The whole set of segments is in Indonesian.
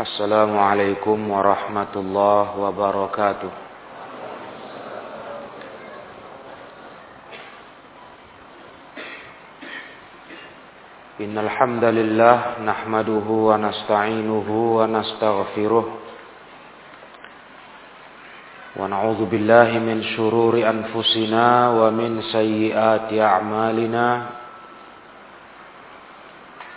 Assalamualaikum warahmatullahi wabarakatuh. Innal hamdalillah nahmaduhu wa nasta'inuhu wa nastaghfiruh wa na'udzu min shururi anfusina wa min sayyiati a'malina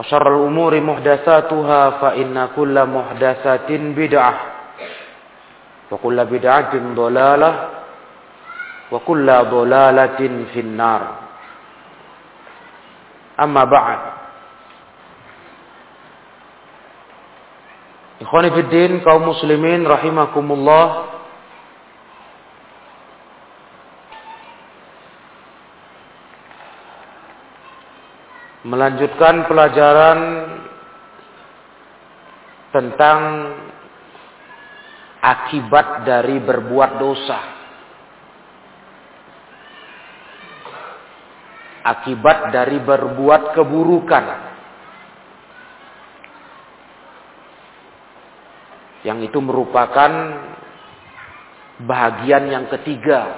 وشر الأمور محدثاتها فإن كل محدثة بدعة وكل بدعة ضلالة وكل ضلالة في النار أما بعد Ikhwani Fiddin, kaum muslimin rahimakumullah Melanjutkan pelajaran tentang akibat dari berbuat dosa. Akibat dari berbuat keburukan. Yang itu merupakan bahagian yang ketiga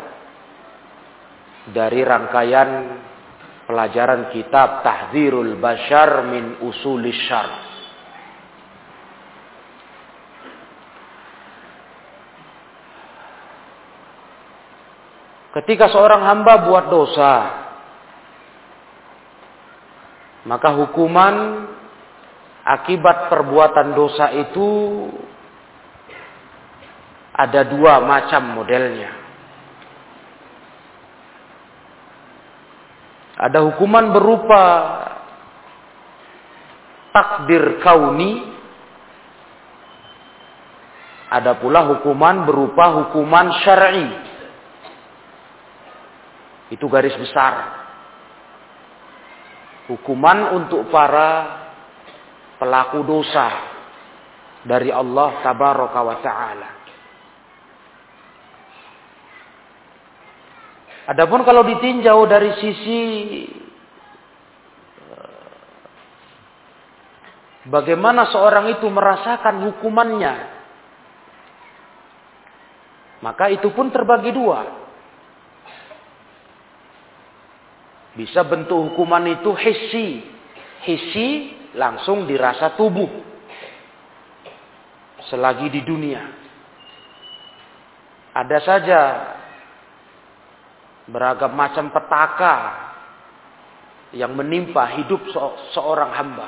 dari rangkaian pelajaran kitab Tahdzirul Bashar min Usulis Syar. Ketika seorang hamba buat dosa, maka hukuman akibat perbuatan dosa itu ada dua macam modelnya. Ada hukuman berupa takdir kauni. Ada pula hukuman berupa hukuman syar'i. Itu garis besar. Hukuman untuk para pelaku dosa dari Allah taala. Adapun kalau ditinjau dari sisi bagaimana seorang itu merasakan hukumannya, maka itu pun terbagi dua. Bisa bentuk hukuman itu hissi. Hissi langsung dirasa tubuh. Selagi di dunia. Ada saja beragam macam petaka yang menimpa hidup seorang hamba.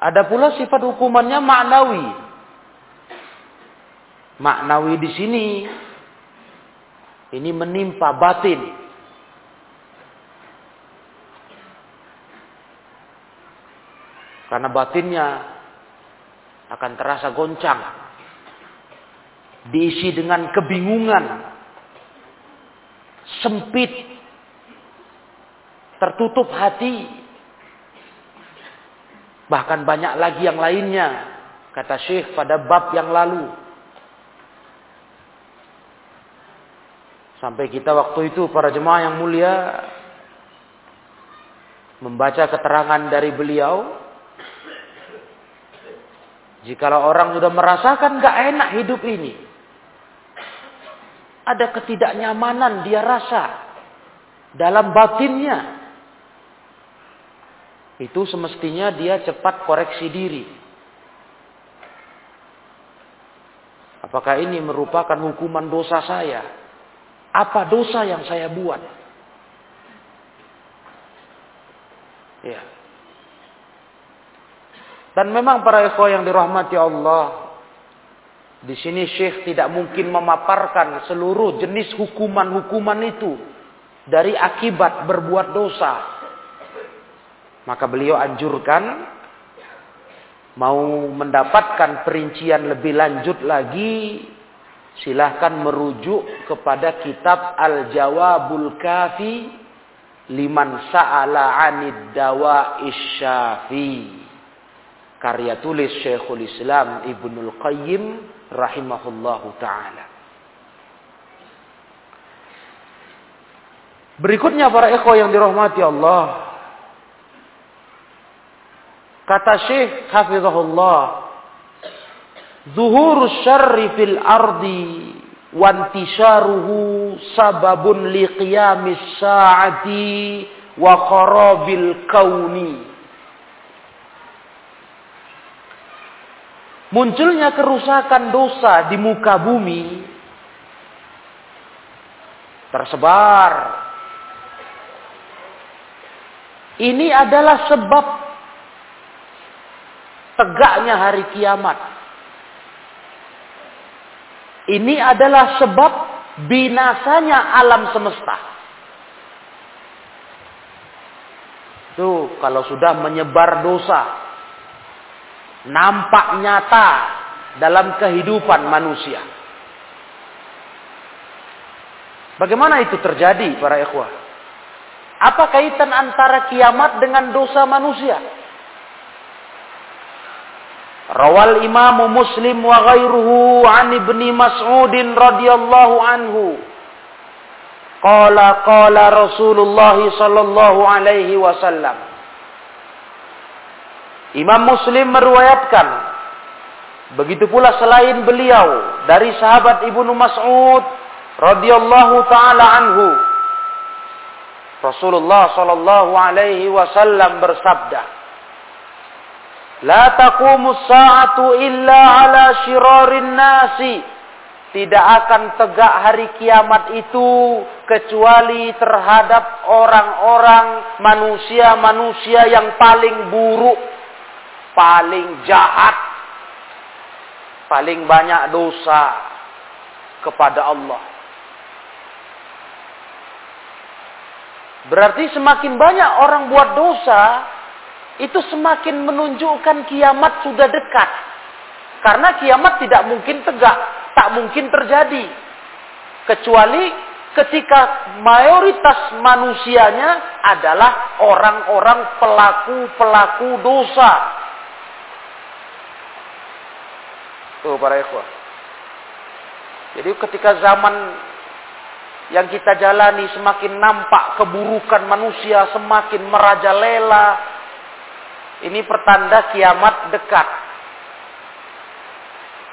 Ada pula sifat hukumannya maknawi. Maknawi di sini ini menimpa batin. Karena batinnya akan terasa goncang. Diisi dengan kebingungan. Sempit. Tertutup hati. Bahkan banyak lagi yang lainnya. Kata Syekh pada bab yang lalu. Sampai kita waktu itu para jemaah yang mulia membaca keterangan dari beliau. Jikalau orang sudah merasakan gak enak hidup ini. Ada ketidaknyamanan dia rasa dalam batinnya. Itu semestinya dia cepat koreksi diri. Apakah ini merupakan hukuman dosa saya? Apa dosa yang saya buat? Ya. Dan memang para ikhwah yang dirahmati Allah, di sini Syekh tidak mungkin memaparkan seluruh jenis hukuman-hukuman itu dari akibat berbuat dosa. Maka beliau anjurkan mau mendapatkan perincian lebih lanjut lagi silahkan merujuk kepada kitab Al-Jawabul Kafi liman sa'ala 'anid dawa isyafi karya tulis Syekhul Islam Ibnul Qayyim rahimahullahu taala Berikutnya para ikhwah yang dirahmati Allah Kata Syekh Hafizahullah, Zuhur syarri fil ardi wantisharuhu sababun liqiyamis sa'ati wa kharabil kauni. Munculnya kerusakan dosa di muka bumi tersebar. Ini adalah sebab tegaknya hari kiamat. Ini adalah sebab binasanya alam semesta. Tuh, kalau sudah menyebar dosa, nampak nyata dalam kehidupan manusia. Bagaimana itu terjadi para ikhwah? Apa kaitan antara kiamat dengan dosa manusia? Rawal Imam Muslim wa ghairuhu an Ibni Mas'udin radhiyallahu anhu. Qala qala Rasulullah sallallahu alaihi wasallam. Imam Muslim meriwayatkan begitu pula selain beliau dari sahabat Ibnu Mas'ud radhiyallahu taala anhu. Rasulullah sallallahu alaihi wasallam bersabda, La taqumu sa'atu illa ala syirarin nasi. Tidak akan tegak hari kiamat itu kecuali terhadap orang-orang manusia-manusia yang paling buruk, paling jahat, paling banyak dosa kepada Allah. Berarti semakin banyak orang buat dosa, itu semakin menunjukkan kiamat sudah dekat. Karena kiamat tidak mungkin tegak, tak mungkin terjadi. Kecuali ketika mayoritas manusianya adalah orang-orang pelaku-pelaku dosa. Tuh para ikhwah. Jadi ketika zaman yang kita jalani semakin nampak keburukan manusia semakin merajalela, ini pertanda kiamat dekat.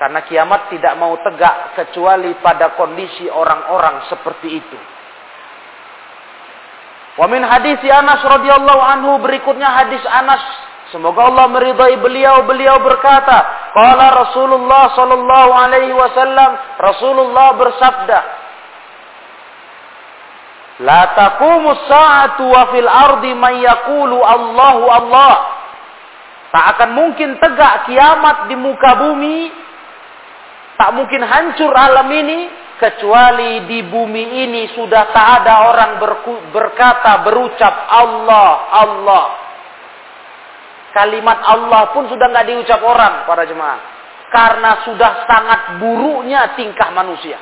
Karena kiamat tidak mau tegak kecuali pada kondisi orang-orang seperti itu. Wa min hadis Anas radhiyallahu anhu berikutnya hadis Anas semoga Allah meridai beliau beliau berkata qala Rasulullah sallallahu alaihi wasallam Rasulullah bersabda La taqumu sa'atu wa fil ardi yaqulu Allahu Allah Tak akan mungkin tegak kiamat di muka bumi. Tak mungkin hancur alam ini. Kecuali di bumi ini sudah tak ada orang berkata, berucap Allah, Allah. Kalimat Allah pun sudah nggak diucap orang para jemaah. Karena sudah sangat buruknya tingkah manusia.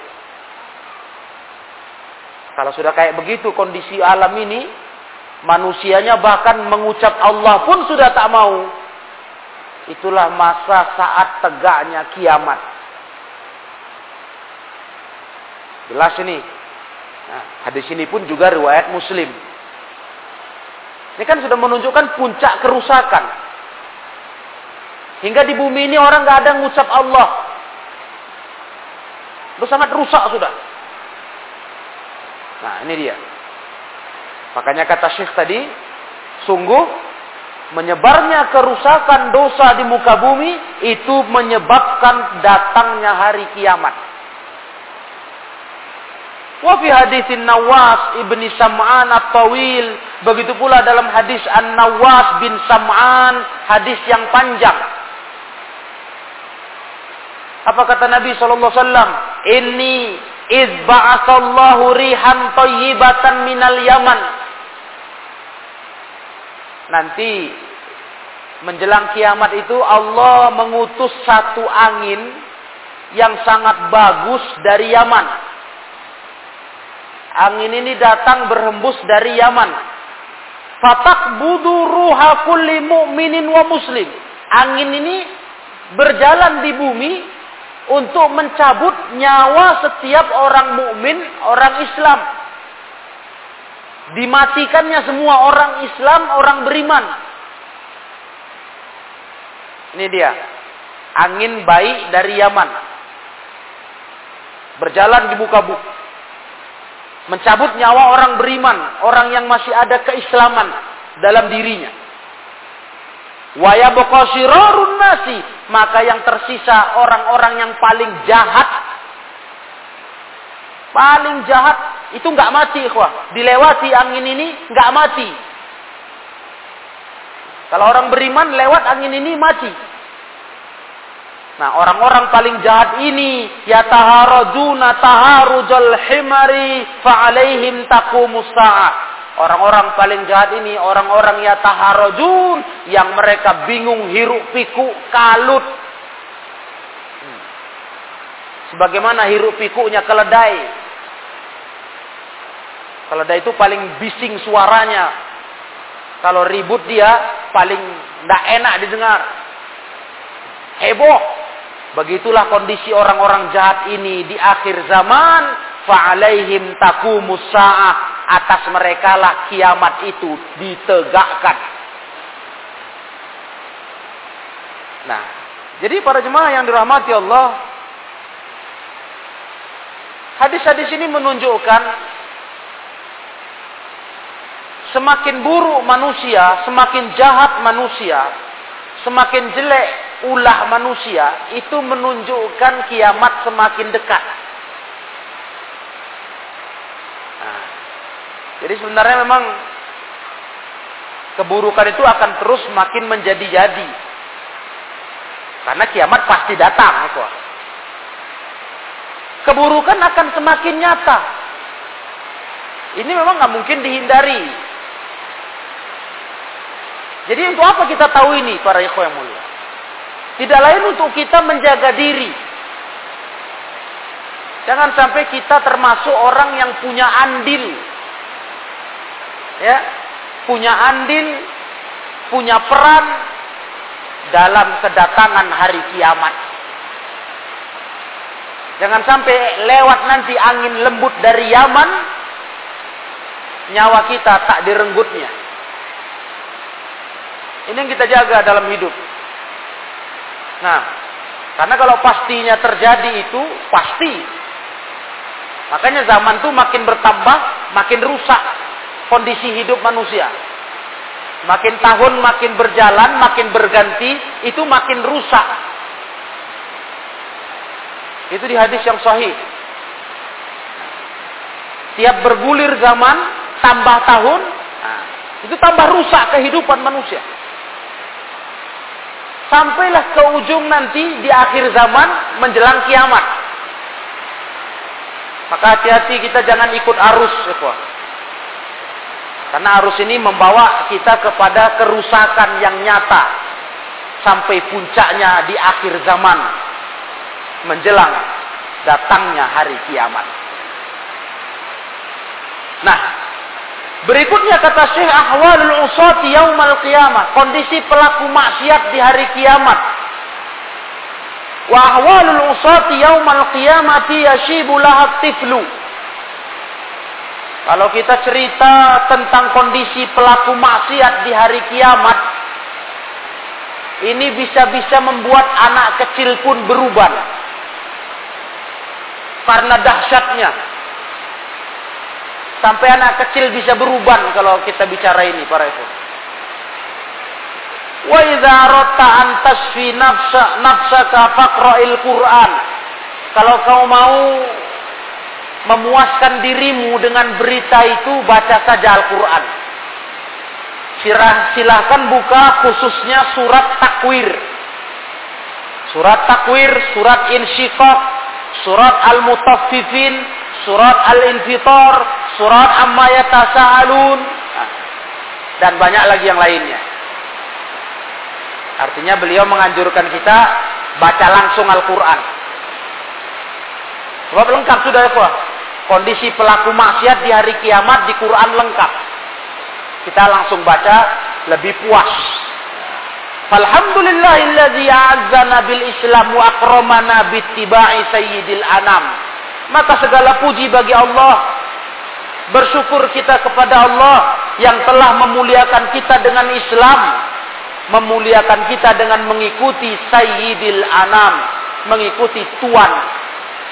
Kalau sudah kayak begitu kondisi alam ini, manusianya bahkan mengucap Allah pun sudah tak mau itulah masa saat tegaknya kiamat. Jelas ini. Nah, hadis ini pun juga riwayat Muslim. Ini kan sudah menunjukkan puncak kerusakan. Hingga di bumi ini orang nggak ada ngucap Allah. Itu sangat rusak sudah. Nah, ini dia. Makanya kata Syekh tadi, sungguh menyebarnya kerusakan dosa di muka bumi itu menyebabkan datangnya hari kiamat. Wa fi hadisin Nawas ibni Sam'an at-Tawil. Begitu pula dalam hadis An-Nawas bin Sam'an. Hadis yang panjang. Apa kata Nabi SAW? Ini iz ba'asallahu rihan tayyibatan minal Yaman. Nanti menjelang kiamat itu Allah mengutus satu angin yang sangat bagus dari Yaman. Angin ini datang berhembus dari Yaman. Fatak budu ruha kulli mu'minin wa muslim. Angin ini berjalan di bumi untuk mencabut nyawa setiap orang mukmin, orang Islam. Dimatikannya semua orang Islam, orang beriman. Ini dia. Angin baik dari Yaman. Berjalan di muka bumi. Mencabut nyawa orang beriman. Orang yang masih ada keislaman dalam dirinya. Wayabokosirorun nasi. Maka yang tersisa orang-orang yang paling jahat. Paling jahat. Itu nggak mati ikhwah. Dilewati angin ini nggak mati. Kalau orang beriman lewat angin ini mati. Nah, orang-orang paling jahat ini ya taharujuna taharujal himari fa'alaihim taqumus Orang-orang paling jahat ini orang-orang ya taharujun yang mereka bingung hiruk pikuk kalut. Sebagaimana hiruk pikuknya keledai. Keledai itu paling bising suaranya. Kalau ribut dia paling tidak enak didengar. Heboh. Begitulah kondisi orang-orang jahat ini di akhir zaman. Fa'alaihim takumus sa'ah. Atas mereka lah kiamat itu ditegakkan. Nah, jadi para jemaah yang dirahmati Allah. Hadis-hadis ini menunjukkan semakin buruk manusia, semakin jahat manusia, semakin jelek ulah manusia, itu menunjukkan kiamat semakin dekat. Nah, jadi sebenarnya memang keburukan itu akan terus makin menjadi-jadi. Karena kiamat pasti datang. Itu. Keburukan akan semakin nyata. Ini memang nggak mungkin dihindari. Jadi untuk apa kita tahu ini para ikhwan yang mulia? Tidak lain untuk kita menjaga diri. Jangan sampai kita termasuk orang yang punya andil. Ya, punya andil, punya peran dalam kedatangan hari kiamat. Jangan sampai lewat nanti angin lembut dari Yaman, nyawa kita tak direnggutnya. Ini yang kita jaga dalam hidup. Nah, karena kalau pastinya terjadi itu pasti. Makanya zaman tuh makin bertambah, makin rusak kondisi hidup manusia. Makin tahun makin berjalan, makin berganti, itu makin rusak. Itu di hadis yang sahih. Tiap bergulir zaman, tambah tahun, nah, itu tambah rusak kehidupan manusia. Sampailah ke ujung nanti di akhir zaman menjelang kiamat. Maka hati-hati kita jangan ikut arus. Ya, Karena arus ini membawa kita kepada kerusakan yang nyata. Sampai puncaknya di akhir zaman. Menjelang datangnya hari kiamat. Nah, Berikutnya kata Syekh ahwalul usati yaumal qiyamah, kondisi pelaku maksiat di hari kiamat. Wa ahwalul usati yaumal qiyamati yashibu lahat tiflu. Kalau kita cerita tentang kondisi pelaku maksiat di hari kiamat, ini bisa-bisa membuat anak kecil pun berubah. Karena dahsyatnya. Sampai anak kecil bisa berubah kalau kita bicara ini para itu. Wa idza aratta an tasfi nafsa nafsaka faqra'il Qur'an. Kalau kau mau memuaskan dirimu dengan berita itu, baca saja Al-Qur'an. Silahkan buka khususnya surat takwir. Surat takwir, surat insyiqaq, surat al-mutaffifin, surat al-infitar, surat amma yatasaalun dan banyak lagi yang lainnya. Artinya beliau menganjurkan kita baca langsung Al-Qur'an. Sebab lengkap sudah ya, Kondisi pelaku maksiat di hari kiamat di Quran lengkap kita langsung baca lebih puas. Alhamdulillahilladzi a'azzana bil Islam wa akramana bittiba'i sayyidil anam. Maka segala puji bagi Allah. Bersyukur kita kepada Allah yang telah memuliakan kita dengan Islam, memuliakan kita dengan mengikuti sayyidil anam, mengikuti tuan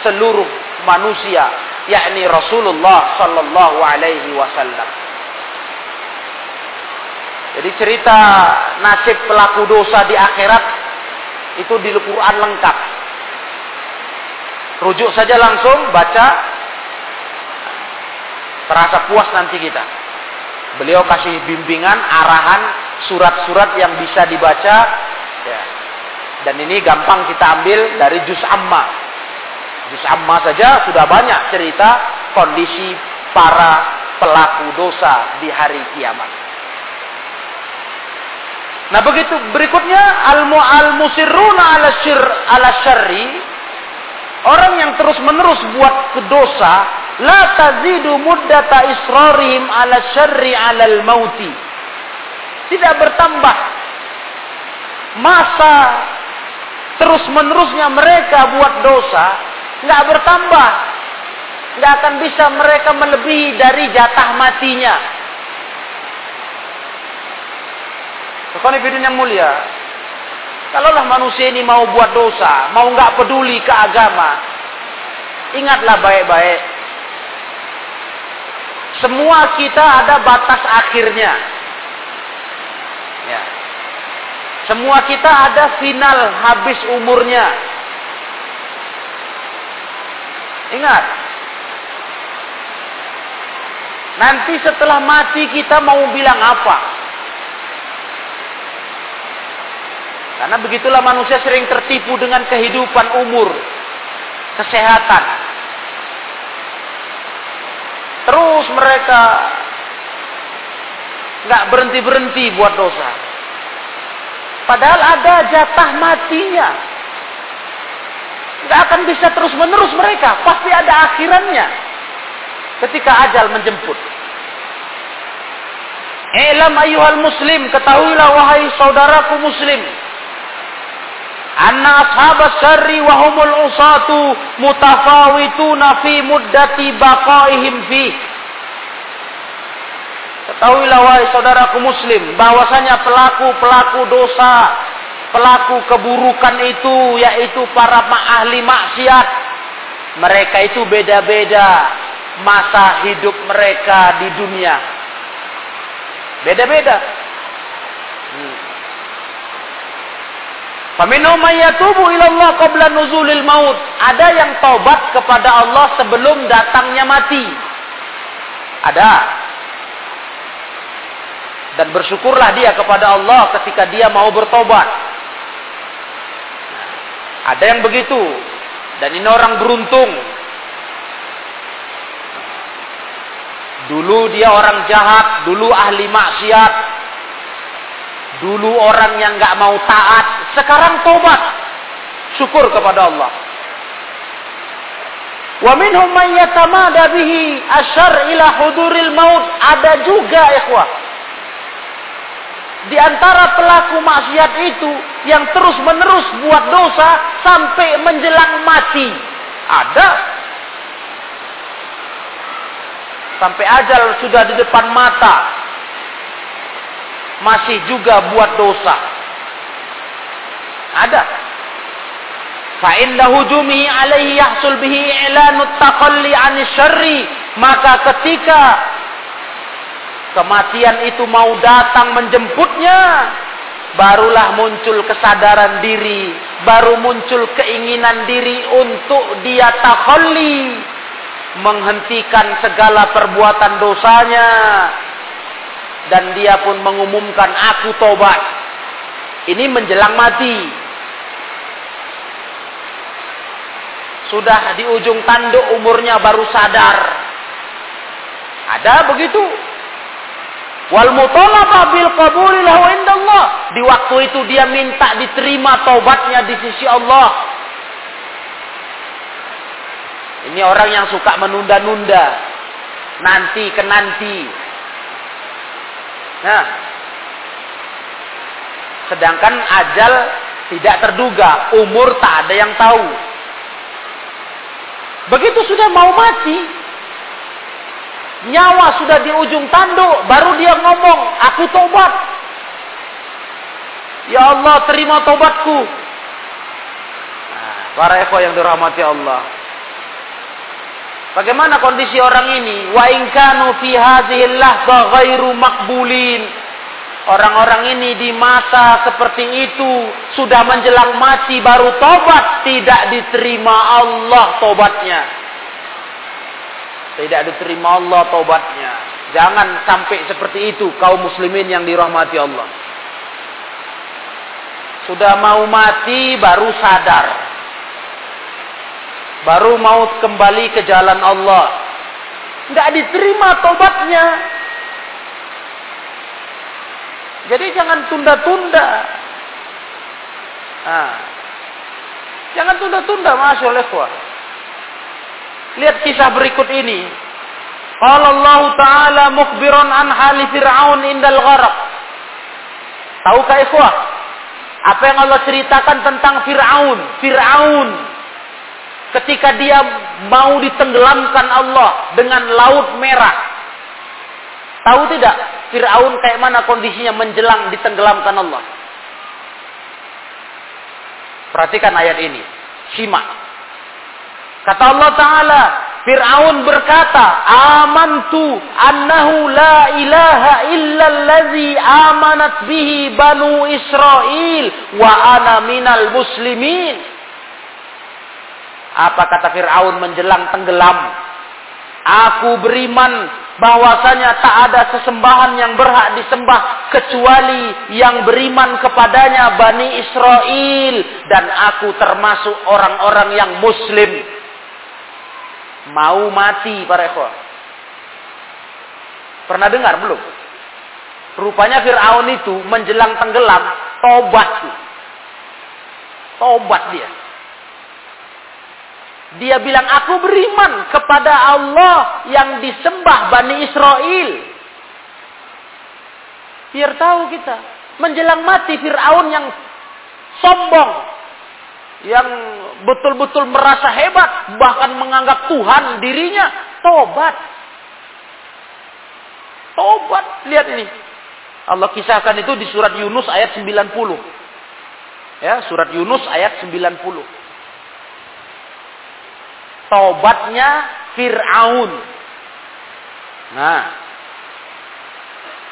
seluruh manusia, yakni Rasulullah sallallahu alaihi wasallam. Jadi cerita nasib pelaku dosa di akhirat itu di Al-Quran lengkap. Rujuk saja langsung, baca. Terasa puas nanti kita. Beliau kasih bimbingan, arahan, surat-surat yang bisa dibaca. Ya. Dan ini gampang kita ambil dari Juz Amma. Juz Amma saja sudah banyak cerita kondisi para pelaku dosa di hari kiamat. Nah begitu berikutnya al al musirruna ala syir ala syarri orang yang terus menerus buat kedosa la tazidu muddata israrihim ala syarri ala al mauti tidak bertambah masa terus menerusnya mereka buat dosa nggak bertambah nggak akan bisa mereka melebihi dari jatah matinya Konfidin yang mulia. Kalaulah manusia ini mau buat dosa, mau nggak peduli ke agama, ingatlah baik-baik. Semua kita ada batas akhirnya. Ya. Semua kita ada final habis umurnya. Ingat. Nanti setelah mati kita mau bilang apa? Karena begitulah manusia sering tertipu dengan kehidupan umur, kesehatan. Terus mereka nggak berhenti berhenti buat dosa. Padahal ada jatah matinya. Nggak akan bisa terus menerus mereka. Pasti ada akhirannya. Ketika ajal menjemput. Elam ayuhal muslim. Ketahuilah wahai saudaraku muslim anna ashabas syarri wa humul usatu mutafawituna fi muddati baqaihim fi Ketahuilah wahai saudaraku muslim bahwasanya pelaku-pelaku dosa, pelaku keburukan itu yaitu para ahli maksiat. Mereka itu beda-beda masa hidup mereka di dunia. Beda-beda. Faminhum may yatubu ilallah qabla nuzulil maut. Ada yang taubat kepada Allah sebelum datangnya mati. Ada. Dan bersyukurlah dia kepada Allah ketika dia mau bertobat. Ada yang begitu. Dan ini orang beruntung. Dulu dia orang jahat, dulu ahli maksiat, Dulu orang yang nggak mau taat, sekarang tobat. Syukur kepada Allah. Wa minhum man yatamada bihi asyar ila huduril maut. Ada juga ikhwah. Di antara pelaku maksiat itu yang terus menerus buat dosa sampai menjelang mati. Ada. Sampai ajal sudah di depan mata. Masih juga buat dosa. Ada. Fa'inda hujumihi alaihi yahsul bihi i'lanu taqalli anis syarri. Maka ketika kematian itu mau datang menjemputnya, barulah muncul kesadaran diri, baru muncul keinginan diri untuk dia takhalli, menghentikan segala perbuatan dosanya, dan dia pun mengumumkan aku tobat. Ini menjelang mati. Sudah di ujung tanduk umurnya baru sadar. Ada begitu. Wal mutalabah bil qabuli lahu indallah. Di waktu itu dia minta diterima taubatnya di sisi Allah. Ini orang yang suka menunda-nunda. Nanti ke nanti. Nah. Sedangkan ajal tidak terduga. Umur tak ada yang tahu. Begitu sudah mau mati, nyawa sudah di ujung tanduk, baru dia ngomong, aku tobat. Ya Allah, terima tobatku. Nah, para eko yang dirahmati Allah. Bagaimana kondisi orang ini? Wa in kanu fi ghairu maqbulin. Orang-orang ini di masa seperti itu sudah menjelang mati baru tobat tidak diterima Allah tobatnya. Tidak diterima Allah tobatnya. Jangan sampai seperti itu kaum muslimin yang dirahmati Allah. Sudah mau mati baru sadar. Baru mau kembali ke jalan Allah. Tidak diterima tobatnya. Jadi jangan tunda-tunda. Nah, jangan tunda-tunda, masya. Lihat kisah berikut ini. Qala Allah Ta'ala mukbiran an hali Fir'aun indal gharq. Tahukah ikhwah? Apa yang Allah ceritakan tentang Fir'aun? Fir'aun. Ketika dia mau ditenggelamkan Allah dengan laut merah. Tahu tidak? Fir'aun kayak mana kondisinya menjelang ditenggelamkan Allah. Perhatikan ayat ini. Simak. Kata Allah Ta'ala, Fir'aun berkata, Amantu annahu la ilaha illallazi amanat bihi banu Israel wa ana minal muslimin. Apa kata Fir'aun menjelang tenggelam? Aku beriman bahwasanya tak ada sesembahan yang berhak disembah kecuali yang beriman kepadanya Bani Israel. Dan aku termasuk orang-orang yang muslim. Mau mati para ikhwah. Pernah dengar belum? Rupanya Fir'aun itu menjelang tenggelam tobat tobat dia dia bilang, aku beriman kepada Allah yang disembah Bani Israel. Biar tahu kita. Menjelang mati Fir'aun yang sombong. Yang betul-betul merasa hebat. Bahkan menganggap Tuhan dirinya. Tobat. Tobat. Lihat ini. Allah kisahkan itu di surat Yunus ayat 90. Ya, surat Yunus ayat 90 taubatnya Fir'aun. Nah.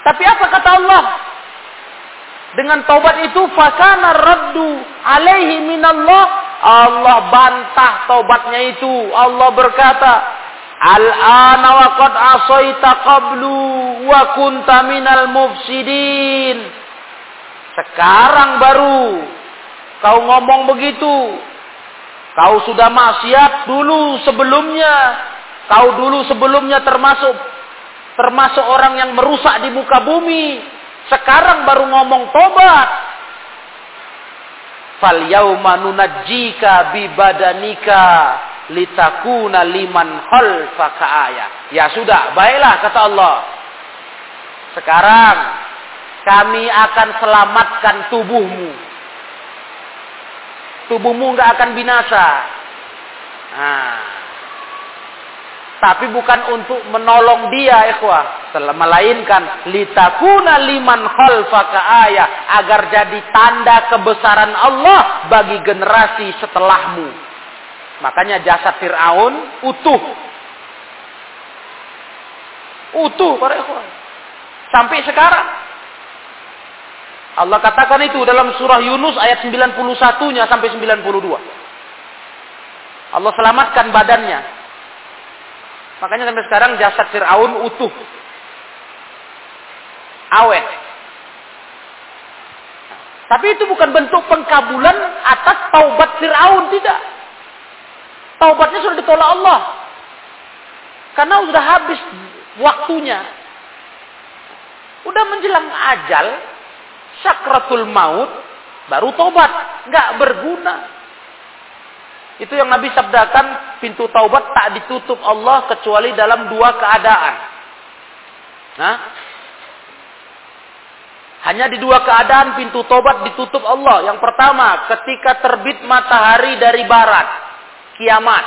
Tapi apa kata Allah? Dengan taubat itu fakana raddu alaihi minallah Allah bantah taubatnya itu. Allah berkata, Al-ana wa qad asaita qablu wa kunta minal mufsidin. Sekarang baru kau ngomong begitu. Kau sudah maksiat dulu sebelumnya. Kau dulu sebelumnya termasuk termasuk orang yang merusak di muka bumi. Sekarang baru ngomong tobat. Fal yauma nunajjika bi badanika litakuna liman khalfaka ayah. Ya sudah, baiklah kata Allah. Sekarang kami akan selamatkan tubuhmu. Tubuhmu nggak akan binasa. Nah, tapi bukan untuk menolong dia ikhwah. Melainkan litakuna liman khalfaka ayah agar jadi tanda kebesaran Allah bagi generasi setelahmu. Makanya jasad Fir'aun utuh. Utuh para ikhwah. Sampai sekarang Allah katakan itu dalam surah Yunus ayat 91-nya sampai 92 Allah selamatkan badannya Makanya sampai sekarang jasad Fir'aun utuh. Awet. Tapi itu bukan bentuk pengkabulan atas taubat Fir'aun, tidak. Taubatnya sudah ditolak Allah. Karena sudah habis waktunya. Udah menjelang ajal, sakratul maut, baru tobat. Nggak berguna. Itu yang Nabi sabdakan, pintu taubat tak ditutup Allah kecuali dalam dua keadaan. Nah, hanya di dua keadaan pintu taubat ditutup Allah. Yang pertama, ketika terbit matahari dari barat, kiamat.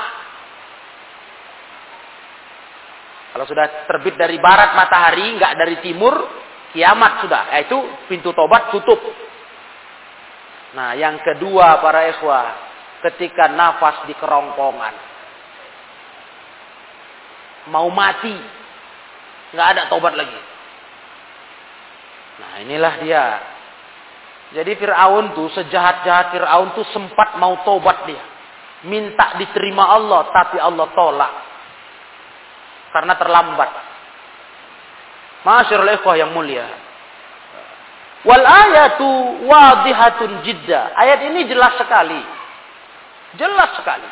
Kalau sudah terbit dari barat matahari, nggak dari timur, kiamat sudah. Yaitu pintu taubat tutup. Nah, yang kedua para ikhwah, ketika nafas di kerongkongan. Mau mati. Nggak ada tobat lagi. Nah inilah dia. Jadi Fir'aun tuh, sejahat-jahat Fir'aun tuh sempat mau tobat dia. Minta diterima Allah, tapi Allah tolak. Karena terlambat. Masyarul ikhwah yang mulia. Wal ayatu wadihatun jidda. Ayat ini jelas sekali. Jelas sekali.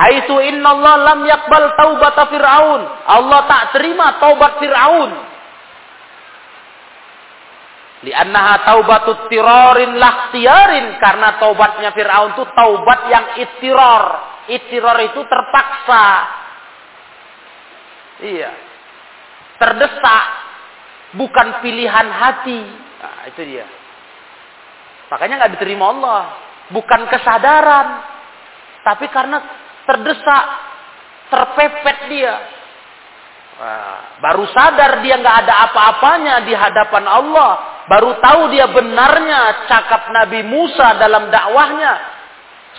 Haitsu Allah lam yakbal taubata Fir'aun. Allah tak terima taubat Fir'aun. Liannaha taubatut tirorin lahtiyarin. Karena taubatnya Fir'aun itu taubat yang itiror. Itiror itu terpaksa. Iya. Terdesak. Bukan pilihan hati. Nah, itu dia. Makanya nggak diterima Allah. Bukan kesadaran. Tapi karena terdesak, terpepet dia. baru sadar dia nggak ada apa-apanya di hadapan Allah. Baru tahu dia benarnya cakap Nabi Musa dalam dakwahnya.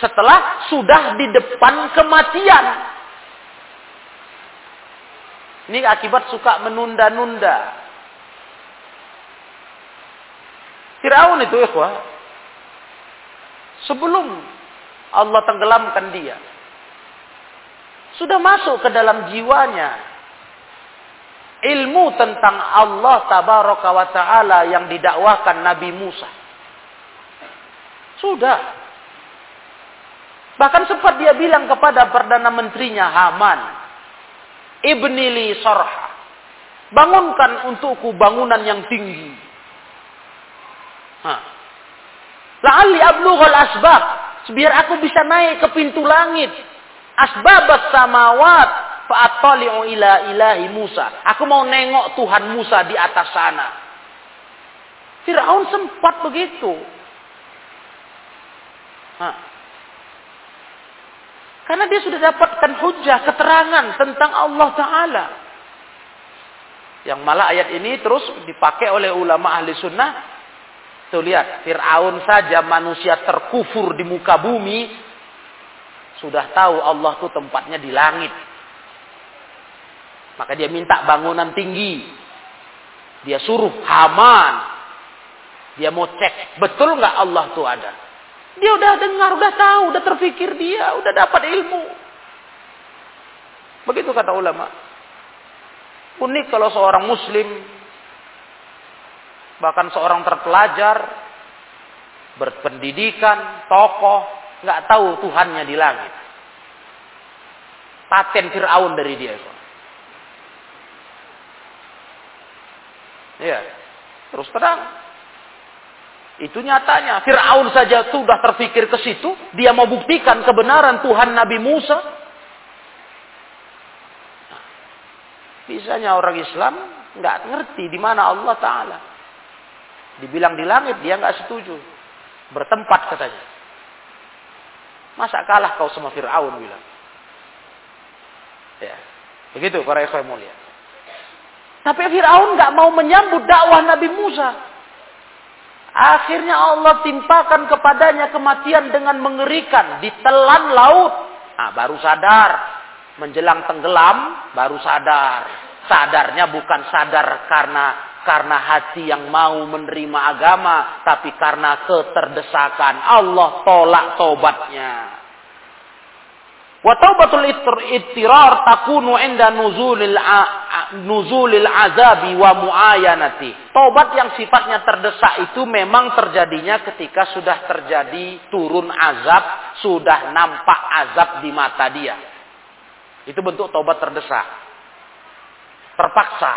Setelah sudah di depan kematian. Ini akibat suka menunda-nunda. Firaun itu ikhwah. Sebelum Allah tenggelamkan dia. Sudah masuk ke dalam jiwanya ilmu tentang Allah tabaraka wa taala yang didakwakan Nabi Musa. Sudah. Bahkan sempat dia bilang kepada perdana menterinya Haman, "Ibni li sarha." Bangunkan untukku bangunan yang tinggi. La'alli ablughal asbab biar aku bisa naik ke pintu langit. Asbabat samawat fa'attali'u ila ilahi Musa. Aku mau nengok Tuhan Musa di atas sana. Firaun sempat begitu. Hah. Karena dia sudah dapatkan hujah, keterangan tentang Allah Ta'ala. Yang malah ayat ini terus dipakai oleh ulama ahli sunnah Tuh lihat, Fir'aun saja manusia terkufur di muka bumi. Sudah tahu Allah tuh tempatnya di langit. Maka dia minta bangunan tinggi. Dia suruh Haman. Dia mau cek, betul nggak Allah tuh ada. Dia udah dengar, udah tahu, udah terpikir dia, udah dapat ilmu. Begitu kata ulama. Unik kalau seorang muslim bahkan seorang terpelajar, berpendidikan, tokoh, nggak tahu Tuhannya di langit. Paten Fir'aun dari dia itu. Ya, terus terang. Itu nyatanya Firaun saja sudah terfikir ke situ, dia mau buktikan kebenaran Tuhan Nabi Musa. Bisanya orang Islam nggak ngerti di mana Allah Taala. Dibilang di langit dia nggak setuju, bertempat katanya. Masa kalah kau sama Firaun bilang. Ya, begitu para ikhwan mulia. Tapi Firaun nggak mau menyambut dakwah Nabi Musa. Akhirnya Allah timpakan kepadanya kematian dengan mengerikan. Ditelan laut. Nah, baru sadar. Menjelang tenggelam, baru sadar. Sadarnya bukan sadar karena karena hati yang mau menerima agama, tapi karena keterdesakan. Allah tolak tobatnya. Wa taubatul ittirar takunu inda nuzulil nuzulil azabi wa muayanati. Tobat yang sifatnya terdesak itu memang terjadinya ketika sudah terjadi turun azab, sudah nampak azab di mata dia. Itu bentuk tobat terdesak. Terpaksa.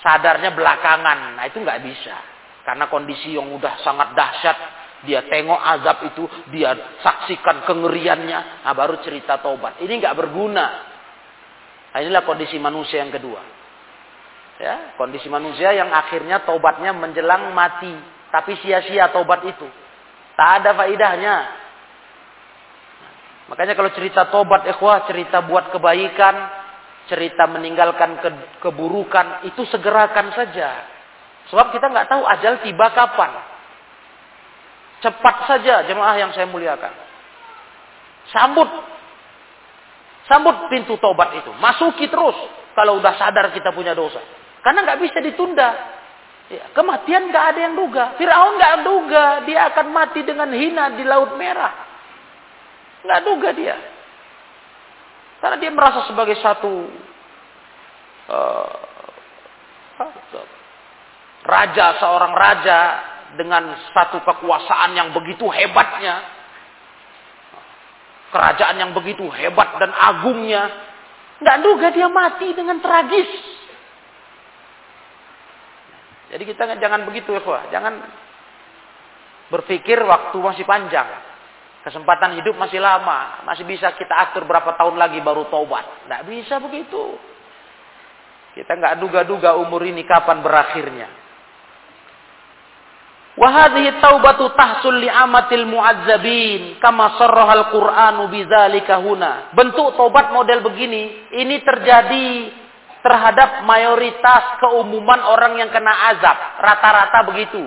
Sadarnya belakangan. Nah itu nggak bisa. Karena kondisi yang udah sangat dahsyat dia tengok azab itu, dia saksikan kengeriannya, nah baru cerita tobat. Ini nggak berguna. Nah, inilah kondisi manusia yang kedua. Ya, kondisi manusia yang akhirnya tobatnya menjelang mati, tapi sia-sia tobat itu. Tak ada faidahnya. Makanya kalau cerita tobat ikhwah, cerita buat kebaikan, cerita meninggalkan ke keburukan, itu segerakan saja. Sebab kita nggak tahu ajal tiba kapan. Cepat saja jemaah yang saya muliakan. Sambut. Sambut pintu tobat itu. Masuki terus. Kalau udah sadar kita punya dosa. Karena nggak bisa ditunda. Ya, kematian nggak ada yang duga. Firaun nggak duga dia akan mati dengan hina di laut merah. Nggak duga dia. Karena dia merasa sebagai satu uh, raja, seorang raja dengan satu kekuasaan yang begitu hebatnya, kerajaan yang begitu hebat dan agungnya, nggak duga dia mati dengan tragis. Jadi kita jangan begitu ya. Jangan berpikir waktu masih panjang. Kesempatan hidup masih lama. Masih bisa kita atur berapa tahun lagi baru taubat. Nggak bisa begitu. Kita nggak duga-duga umur ini kapan berakhirnya. Wahadhi taubatu tahsul li'amatil mu'azzabin. Kama sarrahal Qur'anu bizalika huna. Bentuk taubat model begini. Ini terjadi terhadap mayoritas keumuman orang yang kena azab. Rata-rata begitu.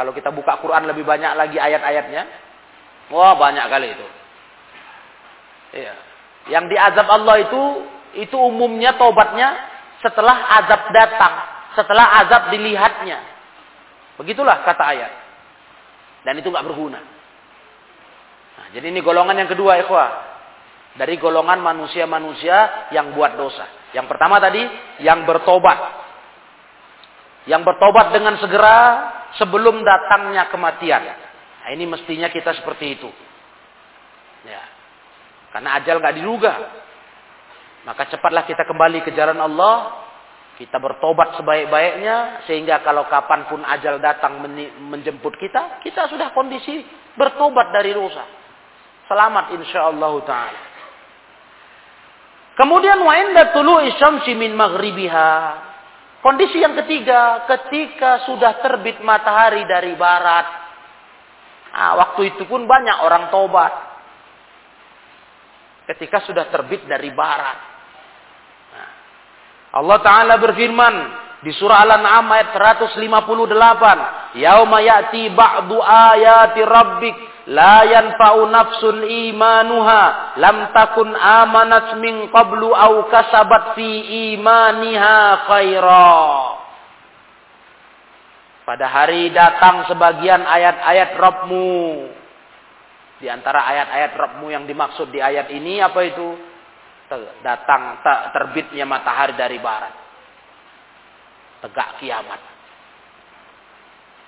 Kalau kita buka Quran lebih banyak lagi ayat-ayatnya. Wah banyak kali itu. Iya. Yang diazab Allah itu, itu umumnya taubatnya setelah azab datang. Setelah azab dilihatnya. Begitulah kata ayat. Dan itu nggak berguna. Nah, jadi ini golongan yang kedua, ikhwah. Dari golongan manusia-manusia yang buat dosa. Yang pertama tadi, yang bertobat. Yang bertobat dengan segera sebelum datangnya kematian. Nah, ini mestinya kita seperti itu. Ya. Karena ajal nggak diduga. Maka cepatlah kita kembali ke jalan Allah kita bertobat sebaik-baiknya sehingga kalau kapan pun ajal datang menjemput kita, kita sudah kondisi bertobat dari dosa. Selamat insyaallah taala. Kemudian wa inda tulu'i syamsi min maghribiha. Kondisi yang ketiga, ketika sudah terbit matahari dari barat. Nah, waktu itu pun banyak orang tobat. Ketika sudah terbit dari barat. Allah Ta'ala berfirman di surah Al-An'am ayat 158. Yauma ya'ti ba'du ayati rabbik la yanfa'u nafsun imanuha lam takun amanat min qablu aw kasabat fi imaniha khaira. Pada hari datang sebagian ayat-ayat Rabbmu. Di antara ayat-ayat Rabbmu yang dimaksud di ayat ini apa itu? Datang terbitnya matahari dari barat. Tegak kiamat.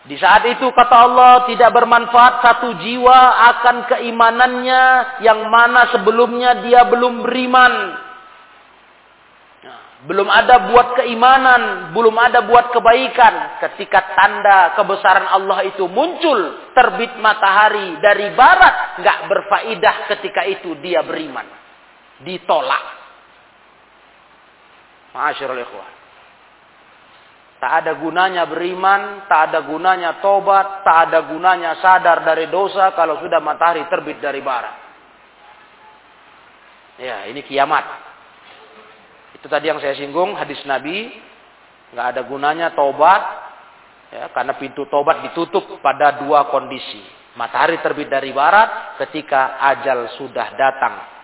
Di saat itu kata Allah tidak bermanfaat satu jiwa akan keimanannya yang mana sebelumnya dia belum beriman. Nah, belum ada buat keimanan, belum ada buat kebaikan. Ketika tanda kebesaran Allah itu muncul, terbit matahari dari barat, nggak berfaidah ketika itu dia beriman ditolak. Ma'asyiral ikhwah. Tak ada gunanya beriman, tak ada gunanya tobat, tak ada gunanya sadar dari dosa kalau sudah matahari terbit dari barat. Ya, ini kiamat. Itu tadi yang saya singgung hadis Nabi, nggak ada gunanya tobat, ya, karena pintu tobat ditutup pada dua kondisi. Matahari terbit dari barat ketika ajal sudah datang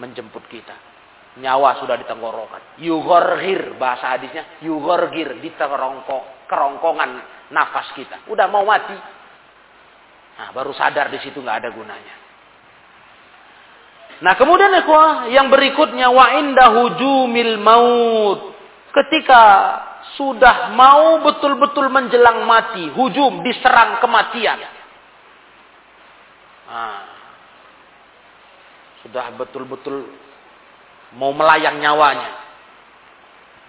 menjemput kita nyawa sudah di tenggorokan. Yugorgir bahasa hadisnya, yugorgir di terongkong, kerongkongan nafas kita. Udah mau mati. Nah, baru sadar di situ nggak ada gunanya. Nah, kemudian ikhwah, yang berikutnya wa indahu jumil maut. Ketika sudah mau betul-betul menjelang mati, hujum diserang kematian. Nah, sudah betul-betul mau melayang nyawanya.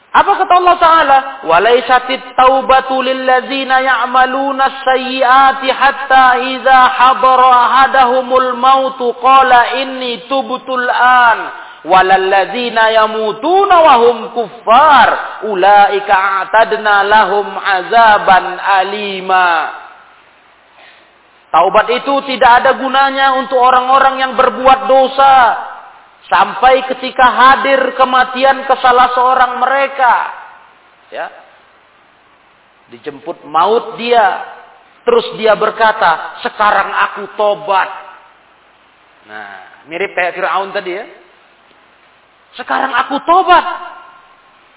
Apa kata Allah Ta'ala? وَلَيْسَتِ التَّوْبَةُ لِلَّذِينَ يَعْمَلُونَ السَّيِّئَاتِ حَتَّى إِذَا حَضَرَ أَحَدَهُمُ الْمَوْتُ قَالَ إِنِّي تُبْتُ الْآنَ وَلَلَّذِينَ يَمُوتُونَ وَهُمْ كُفَّارٌ أُولَئِكَ أَعْتَدْنَا لَهُمْ عَذَابًا أَلِيمًا Taubat itu tidak ada gunanya untuk orang-orang yang berbuat dosa Sampai ketika hadir kematian ke salah seorang mereka. Ya. Dijemput maut dia. Terus dia berkata, sekarang aku tobat. Nah, mirip kayak Fir'aun tadi ya. Sekarang aku tobat.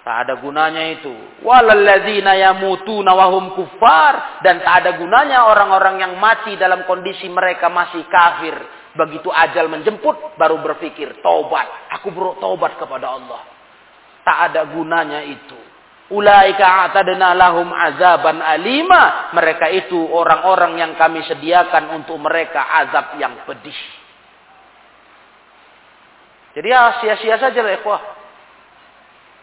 Tak ada gunanya itu. Walalladzina yamutuna wahum kufar. Dan tak ada gunanya orang-orang yang mati dalam kondisi mereka masih kafir. Begitu ajal menjemput, baru berpikir, tobat. Aku bertobat kepada Allah. Tak ada gunanya itu. Ulaika atadna lahum azaban alima. Mereka itu orang-orang yang kami sediakan untuk mereka azab yang pedih. Jadi ya sia-sia saja lah ikhwah.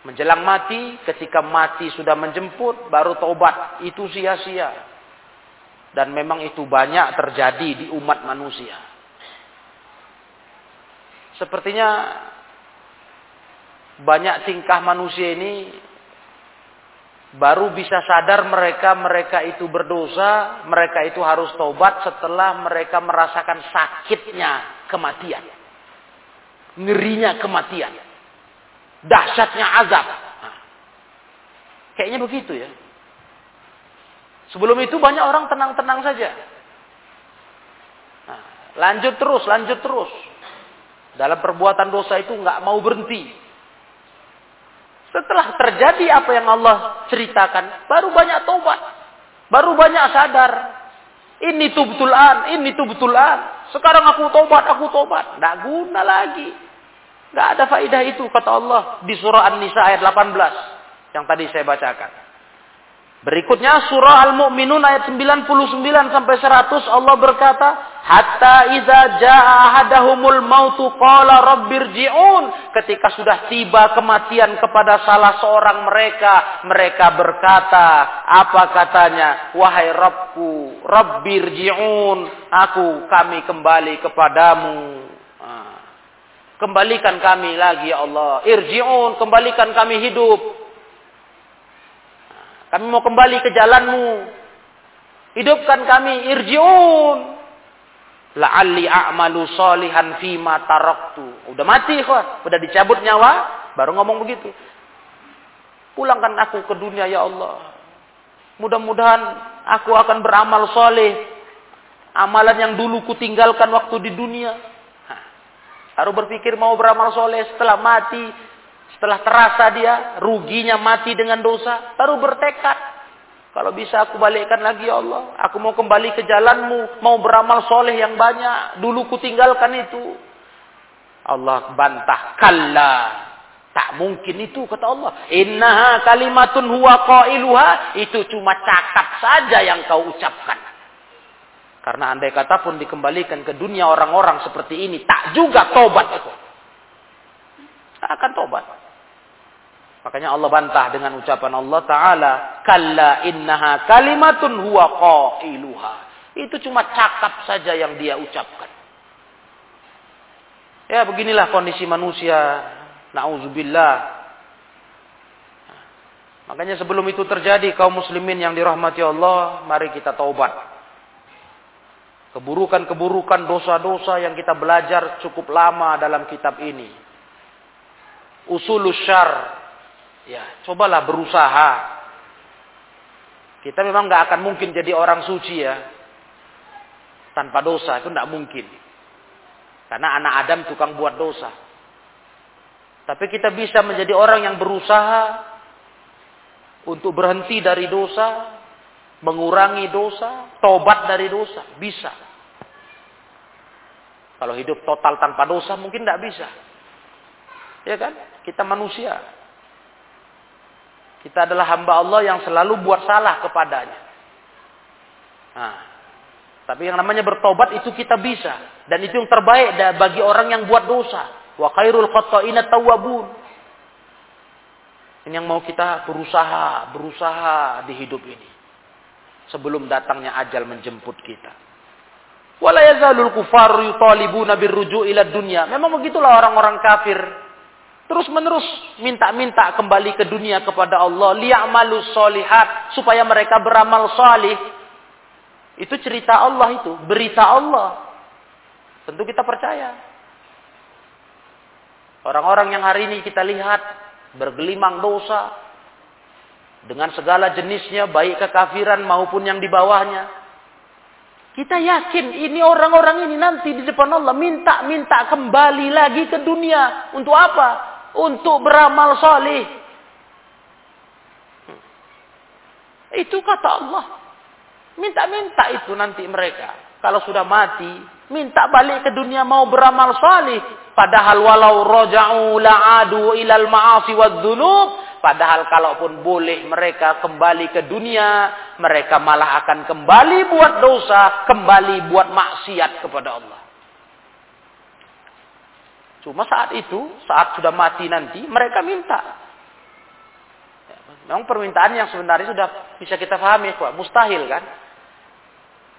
Menjelang mati, ketika mati sudah menjemput, baru tobat. Itu sia-sia. Dan memang itu banyak terjadi di umat manusia. Sepertinya banyak tingkah manusia ini baru bisa sadar mereka mereka itu berdosa, mereka itu harus taubat setelah mereka merasakan sakitnya kematian. Ngerinya kematian. Dahsyatnya azab. Kayaknya begitu ya. Sebelum itu banyak orang tenang-tenang saja. Nah, lanjut terus, lanjut terus. Dalam perbuatan dosa itu nggak mau berhenti. Setelah terjadi apa yang Allah ceritakan, baru banyak tobat. Baru banyak sadar. Ini tuh betulan, ini tuh betulan. Sekarang aku tobat, aku tobat. Nggak guna lagi. Nggak ada faedah itu, kata Allah. Di surah An-Nisa ayat 18. Yang tadi saya bacakan. Berikutnya surah Al-Mu'minun ayat 99 sampai 100 Allah berkata, "Hatta idza jaa ahadahumul mautu qala rabbirji'un." Ketika sudah tiba kematian kepada salah seorang mereka, mereka berkata, apa katanya? "Wahai Rabbku, rabbirji'un, aku kami kembali kepadamu." Kembalikan kami lagi ya Allah. Irji'un, kembalikan kami hidup. Kami mau kembali ke jalanmu. Hidupkan kami irjiun. La'alli a'malu solihan fima taraktu. Udah mati kok. Udah dicabut nyawa. Baru ngomong begitu. Pulangkan aku ke dunia ya Allah. Mudah-mudahan aku akan beramal soleh. Amalan yang dulu kutinggalkan waktu di dunia. Harus berpikir mau beramal soleh setelah mati setelah terasa dia ruginya mati dengan dosa, baru bertekad. Kalau bisa aku balikkan lagi ya Allah. Aku mau kembali ke jalanmu. Mau beramal soleh yang banyak. Dulu ku tinggalkan itu. Allah bantah. Kalla. Tak mungkin itu kata Allah. Innaha kalimatun huwa qailuha. Itu cuma cakap saja yang kau ucapkan. Karena andai kata pun dikembalikan ke dunia orang-orang seperti ini. Tak juga tobat. Tak akan tobat. Makanya Allah bantah dengan ucapan Allah Ta'ala. Kalla innaha kalimatun huwa qailuha. Itu cuma cakap saja yang dia ucapkan. Ya beginilah kondisi manusia. Na'udzubillah. Makanya sebelum itu terjadi kaum muslimin yang dirahmati Allah, mari kita taubat. Keburukan-keburukan dosa-dosa yang kita belajar cukup lama dalam kitab ini. Usulus syar. Ya, cobalah berusaha. Kita memang nggak akan mungkin jadi orang suci ya. Tanpa dosa, itu nggak mungkin. Karena anak Adam tukang buat dosa. Tapi kita bisa menjadi orang yang berusaha untuk berhenti dari dosa, mengurangi dosa, tobat dari dosa, bisa. Kalau hidup total tanpa dosa mungkin tidak bisa. Ya kan? Kita manusia. Kita adalah hamba Allah yang selalu buat salah kepadanya. Nah, tapi yang namanya bertobat itu kita bisa. Dan itu yang terbaik bagi orang yang buat dosa. Wa khairul khata'ina tawwabun. Ini yang mau kita berusaha, berusaha di hidup ini. Sebelum datangnya ajal menjemput kita. Wala yazalul kufar yutalibuna birruju ila dunya. Memang begitulah orang-orang kafir. Terus menerus minta-minta kembali ke dunia kepada Allah. Liya'malu solihat. Supaya mereka beramal salih. Itu cerita Allah itu. Berita Allah. Tentu kita percaya. Orang-orang yang hari ini kita lihat bergelimang dosa dengan segala jenisnya baik kekafiran maupun yang di bawahnya. Kita yakin ini orang-orang ini nanti di depan Allah minta-minta kembali lagi ke dunia. Untuk apa? Untuk beramal saleh. Itu kata Allah. Minta-minta itu nanti mereka. Kalau sudah mati, minta balik ke dunia mau beramal saleh. Padahal walau roja'u la'adu ilal ma'asi wa. Padahal kalaupun boleh mereka kembali ke dunia, mereka malah akan kembali buat dosa, kembali buat maksiat kepada Allah. Cuma saat itu, saat sudah mati nanti, mereka minta. Memang permintaan yang sebenarnya sudah bisa kita pahami, kok. mustahil kan?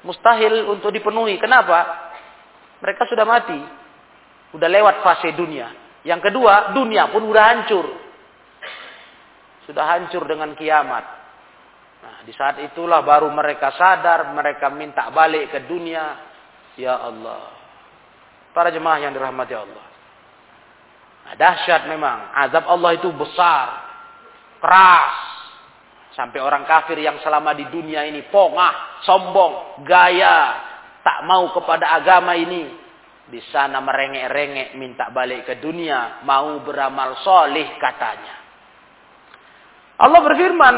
Mustahil untuk dipenuhi. Kenapa? Mereka sudah mati. Udah lewat fase dunia. Yang kedua, dunia pun udah hancur. Sudah hancur dengan kiamat. Di saat itulah baru mereka sadar, mereka minta balik ke dunia. Ya Allah. Para jemaah yang dirahmati Allah. Nah, dahsyat memang. Azab Allah itu besar. Keras. Sampai orang kafir yang selama di dunia ini pongah, sombong, gaya, tak mau kepada agama ini, di sana merengek-rengek minta balik ke dunia, mau beramal solih katanya. Allah berfirman,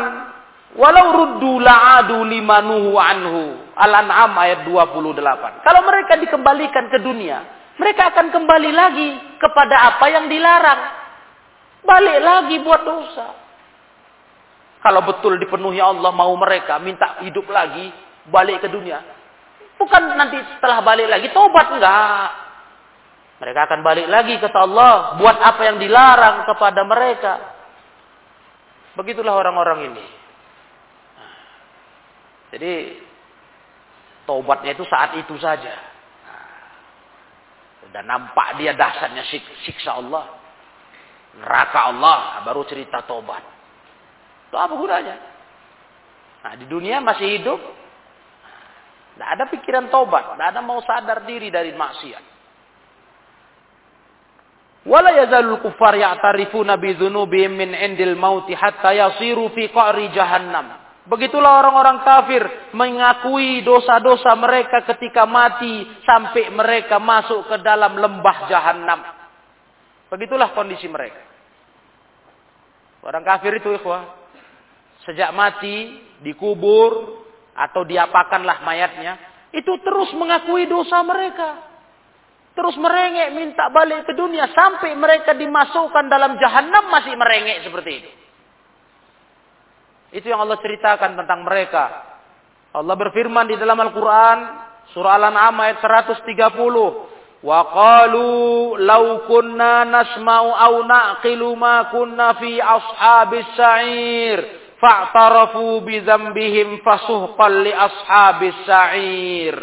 walau ruddu la'adu limanuhu anhu. Al-An'am ayat 28. Kalau mereka dikembalikan ke dunia, mereka akan kembali lagi kepada apa yang dilarang. Balik lagi buat dosa. Kalau betul dipenuhi Allah mau mereka minta hidup lagi, balik ke dunia. Bukan nanti setelah balik lagi tobat enggak. Mereka akan balik lagi kata Allah buat apa yang dilarang kepada mereka. Begitulah orang-orang ini. Jadi tobatnya itu saat itu saja. Sudah nampak dia dasarnya siksa Allah. Neraka Allah baru cerita tobat. Itu apa gunanya? Nah, di dunia masih hidup, tidak ada pikiran tobat. Tidak ada mau sadar diri dari maksiat. Wala yazalul kuffar ya'tarifuna bi dzunubihim min indil mauti hatta yasiru fi qa'ri jahannam. Begitulah orang-orang kafir mengakui dosa-dosa mereka ketika mati sampai mereka masuk ke dalam lembah jahanam. Begitulah kondisi mereka. Orang kafir itu ikhwah, sejak mati dikubur atau diapakanlah mayatnya, itu terus mengakui dosa mereka. Terus merengek minta balik ke dunia sampai mereka dimasukkan dalam jahanam masih merengek seperti itu. Itu yang Allah ceritakan tentang mereka. Allah berfirman di dalam Al-Quran, surah Al-An'am ayat 130. Wa qalu law kunna nasma'u aw na'qilu ma kunna fi ashabis sa'ir fa'tarafu bi dzambihim fasuhqan li ashabis sa'ir.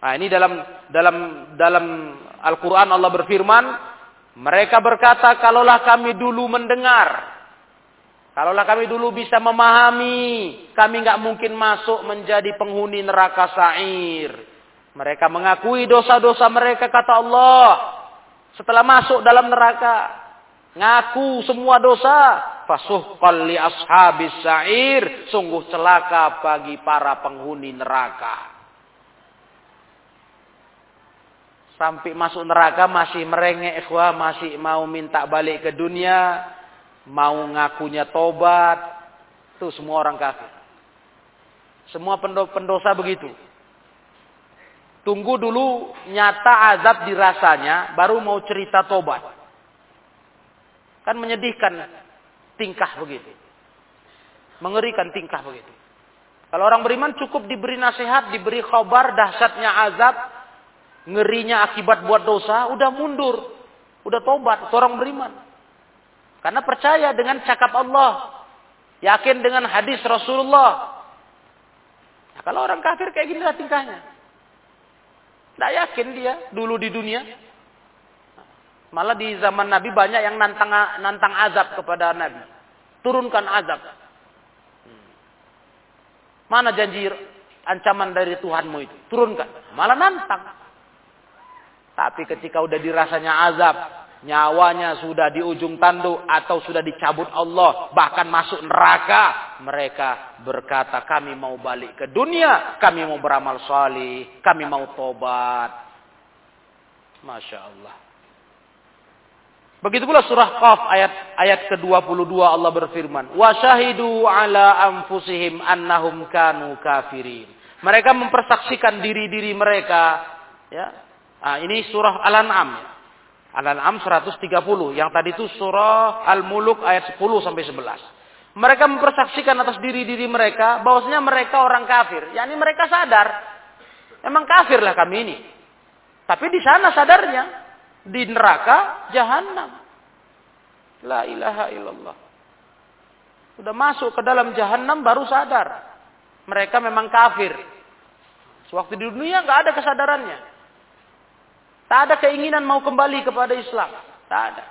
Nah, ini dalam dalam dalam Al-Qur'an Allah berfirman, mereka berkata, "Kalaulah kami dulu mendengar Kalaulah kami dulu bisa memahami, kami nggak mungkin masuk menjadi penghuni neraka sa'ir. Mereka mengakui dosa-dosa mereka, kata Allah. Setelah masuk dalam neraka, ngaku semua dosa. Fasuhqal li ashabis sa'ir. Sungguh celaka bagi para penghuni neraka. Sampai masuk neraka masih merengek ikhwah, masih mau minta balik ke dunia mau ngakunya tobat, itu semua orang kafir. Semua pendosa begitu. Tunggu dulu nyata azab dirasanya, baru mau cerita tobat. Kan menyedihkan tingkah begitu. Mengerikan tingkah begitu. Kalau orang beriman cukup diberi nasihat, diberi khobar dahsyatnya azab, ngerinya akibat buat dosa, udah mundur. Udah tobat, seorang beriman. Karena percaya dengan cakap Allah. Yakin dengan hadis Rasulullah. Nah, kalau orang kafir kayak gini lah tingkahnya. Tidak yakin dia dulu di dunia. Malah di zaman Nabi banyak yang nantang nantang azab kepada Nabi. Turunkan azab. Hmm. Mana janji ancaman dari Tuhanmu itu? Turunkan. Malah nantang. Tapi ketika udah dirasanya azab, nyawanya sudah di ujung tanduk atau sudah dicabut Allah, bahkan masuk neraka, mereka berkata, kami mau balik ke dunia, kami mau beramal salih, kami mau tobat. Masya Allah. Begitu pula surah Qaf ayat ayat ke-22 Allah berfirman, "Wa syahidu ala anfusihim annahum kanu kafirin." Mereka mempersaksikan diri-diri mereka ya. Nah, ini surah Al-An'am. Al-An'am 130. Yang tadi itu surah Al-Muluk ayat 10 sampai 11. Mereka mempersaksikan atas diri-diri mereka bahwasanya mereka orang kafir. yakni mereka sadar emang kafir lah kami ini. Tapi di sana sadarnya di neraka jahanam. La ilaha illallah. Sudah masuk ke dalam jahanam baru sadar. Mereka memang kafir. Sewaktu di dunia nggak ada kesadarannya. Tak ada keinginan mau kembali kepada Islam. Tak ada.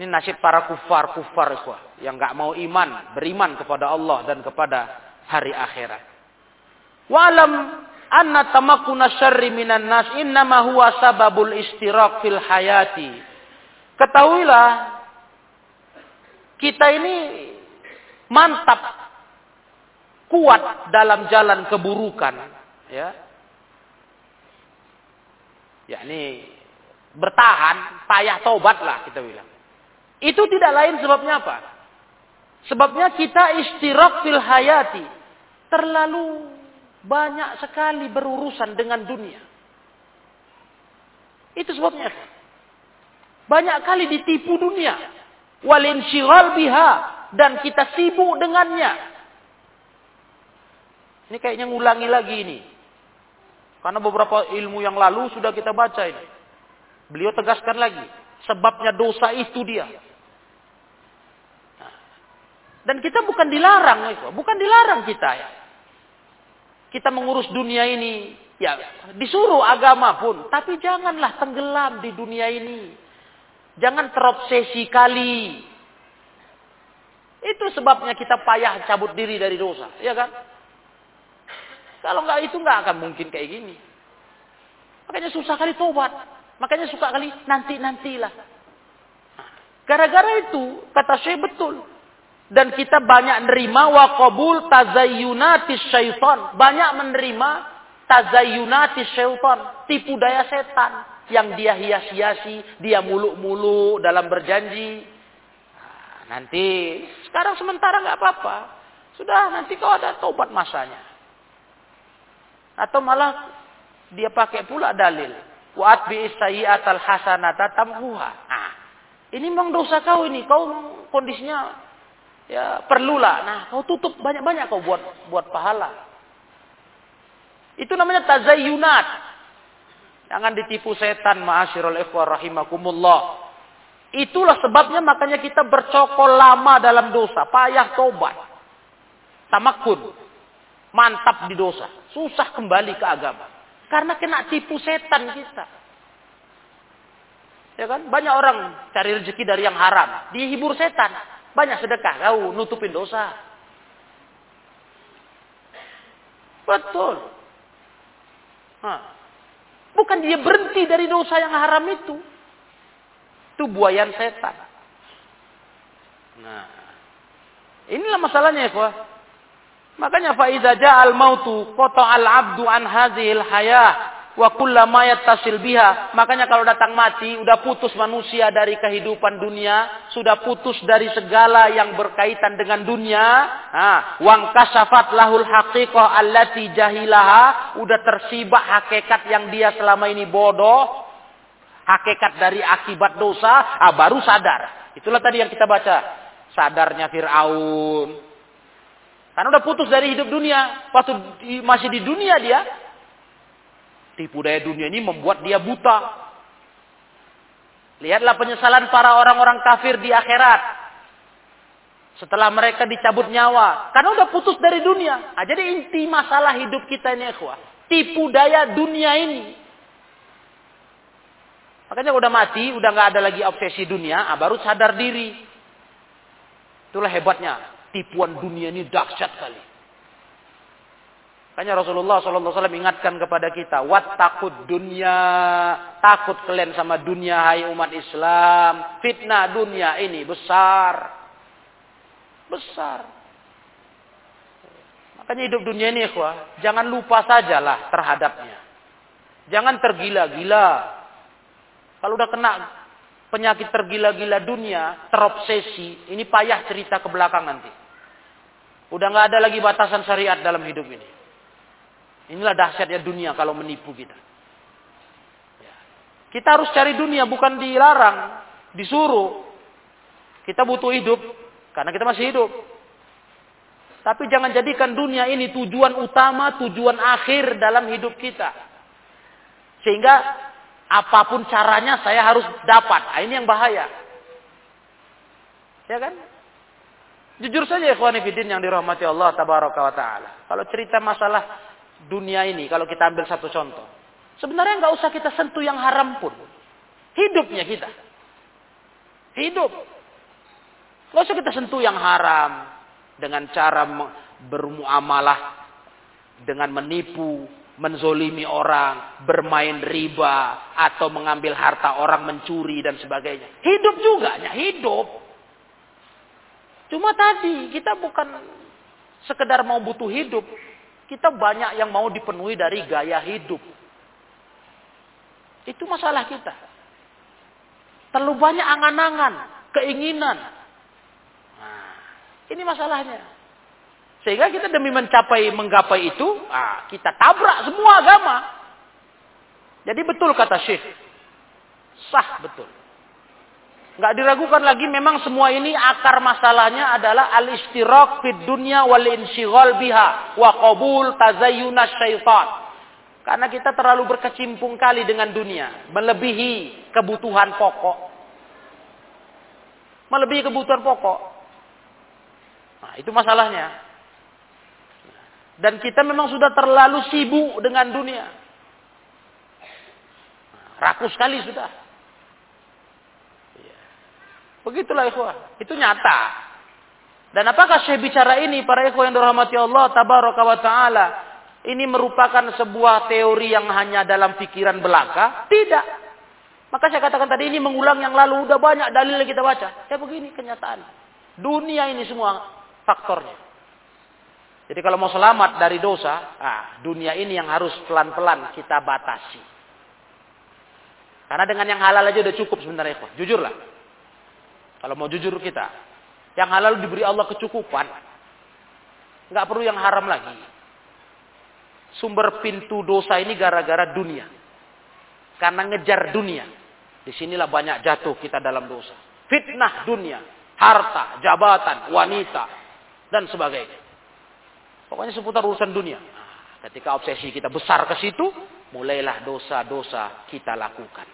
Ini nasib para kufar-kufar yang nggak mau iman, beriman kepada Allah dan kepada hari akhirat. Walam anna tamakuna syarri minan nas innama huwa sababul istiraq fil hayati. Ketahuilah kita ini mantap kuat dalam jalan keburukan ya yakni bertahan, payah tobat lah kita bilang. Itu tidak lain sebabnya apa? Sebabnya kita istirak fil hayati. Terlalu banyak sekali berurusan dengan dunia. Itu sebabnya. Banyak kali ditipu dunia. Walin biha. Dan kita sibuk dengannya. Ini kayaknya ngulangi lagi ini. Karena beberapa ilmu yang lalu sudah kita baca ini. Beliau tegaskan lagi. Sebabnya dosa itu dia. Dan kita bukan dilarang. Bukan dilarang kita ya. Kita mengurus dunia ini. Ya disuruh agama pun. Tapi janganlah tenggelam di dunia ini. Jangan terobsesi kali. Itu sebabnya kita payah cabut diri dari dosa. Ya kan? Kalau nggak itu nggak akan mungkin kayak gini. Makanya susah kali tobat. Makanya suka kali nanti-nantilah. Gara-gara itu, kata Syekh betul. Dan kita banyak menerima wa qabul tazayyunatis syaitan. Banyak menerima tazayyunatis syaitan. Tipu daya setan. Yang dia hias-hiasi, dia muluk-muluk dalam berjanji. Nah, nanti, sekarang sementara nggak apa-apa. Sudah, nanti kau ada tobat masanya. Atau malah dia pakai pula dalil. Wa bi sayyi'atal hasanata tamhuha. Nah, ini memang dosa kau ini. Kau kondisinya ya perlulah. Nah, kau tutup banyak-banyak kau buat buat pahala. Itu namanya tazayyunat. Jangan ditipu setan, ma'asyiral ikhwah rahimakumullah. Itulah sebabnya makanya kita bercokol lama dalam dosa, payah tobat. Tamakun. Mantap di dosa susah kembali ke agama. Karena kena tipu setan kita. Ya kan? Banyak orang cari rezeki dari yang haram. Dihibur setan. Banyak sedekah kau nutupin dosa. Betul. Nah, bukan dia berhenti dari dosa yang haram itu. Itu buayan setan. Nah, inilah masalahnya ya, Makanya faiza ja'al mautu al abdu an hadhil hayah wa kullama yattasil biha. Makanya kalau datang mati, udah putus manusia dari kehidupan dunia, sudah putus dari segala yang berkaitan dengan dunia. Wang kasafat lahul haqiqah allati jahilaha, udah tersibak hakikat yang dia selama ini bodoh, hakikat dari akibat dosa, ah, baru sadar. Itulah tadi yang kita baca. Sadarnya Fir'aun. Karena udah putus dari hidup dunia. Waktu masih di dunia dia, Tipu daya dunia ini membuat dia buta. Lihatlah penyesalan para orang-orang kafir di akhirat. Setelah mereka dicabut nyawa. Karena udah putus dari dunia. Nah, jadi inti masalah hidup kita ini ikhwah. Tipu daya dunia ini. Makanya udah mati, udah nggak ada lagi obsesi dunia, ah, baru sadar diri. Itulah hebatnya. Tipuan dunia ini dahsyat kali. Makanya Rasulullah SAW ingatkan kepada kita, wat takut dunia, takut kalian sama dunia, hai umat Islam. Fitnah dunia ini besar, besar. Makanya hidup dunia ini, ikhwah, jangan lupa sajalah terhadapnya. Jangan tergila-gila. Kalau udah kena penyakit tergila-gila dunia, terobsesi, ini payah cerita ke belakang nanti. Udah nggak ada lagi batasan syariat dalam hidup ini. Inilah dahsyatnya dunia kalau menipu kita. Ya. Kita harus cari dunia bukan dilarang, disuruh. Kita butuh hidup karena kita masih hidup. Tapi jangan jadikan dunia ini tujuan utama, tujuan akhir dalam hidup kita. Sehingga apa pun caranya saya harus dapat. Nah, ini yang bahaya. Ya kan? Jujur saja ikhwan fillah yang dirahmati Allah tabaraka wa taala. Kalau cerita masalah dunia ini, kalau kita ambil satu contoh. Sebenarnya nggak usah kita sentuh yang haram pun. Hidupnya kita. Hidup. Nggak usah kita sentuh yang haram. Dengan cara bermuamalah. Dengan menipu, menzolimi orang, bermain riba, atau mengambil harta orang, mencuri, dan sebagainya. Hidup juga, hidup. Cuma tadi, kita bukan sekedar mau butuh hidup, kita banyak yang mau dipenuhi dari gaya hidup. Itu masalah kita. Terlalu banyak angan-angan, keinginan. Nah, ini masalahnya. Sehingga kita demi mencapai menggapai itu, ah, kita tabrak semua agama. Jadi betul kata Syekh. Sah betul. Nggak diragukan lagi memang semua ini akar masalahnya adalah al-istiraq fid dunya wal insyighal biha wa qabul tazayyuna syaitan. Karena kita terlalu berkecimpung kali dengan dunia, melebihi kebutuhan pokok. Melebihi kebutuhan pokok. Nah, itu masalahnya. Dan kita memang sudah terlalu sibuk dengan dunia. Rakus sekali sudah. Begitulah ikhwah. Itu nyata. Dan apakah saya bicara ini para ikhwah yang dirahmati Allah tabaraka wa taala ini merupakan sebuah teori yang hanya dalam pikiran belaka? Tidak. Maka saya katakan tadi ini mengulang yang lalu udah banyak dalil yang kita baca. Ya begini kenyataan. Dunia ini semua faktornya. Jadi kalau mau selamat dari dosa, ah, dunia ini yang harus pelan-pelan kita batasi. Karena dengan yang halal aja udah cukup sebenarnya, Jujurlah. Kalau mau jujur kita. Yang halal diberi Allah kecukupan. Nggak perlu yang haram lagi. Sumber pintu dosa ini gara-gara dunia. Karena ngejar dunia. Di sinilah banyak jatuh kita dalam dosa. Fitnah dunia. Harta, jabatan, wanita. Dan sebagainya. Pokoknya seputar urusan dunia. Nah, ketika obsesi kita besar ke situ, mulailah dosa-dosa kita lakukan.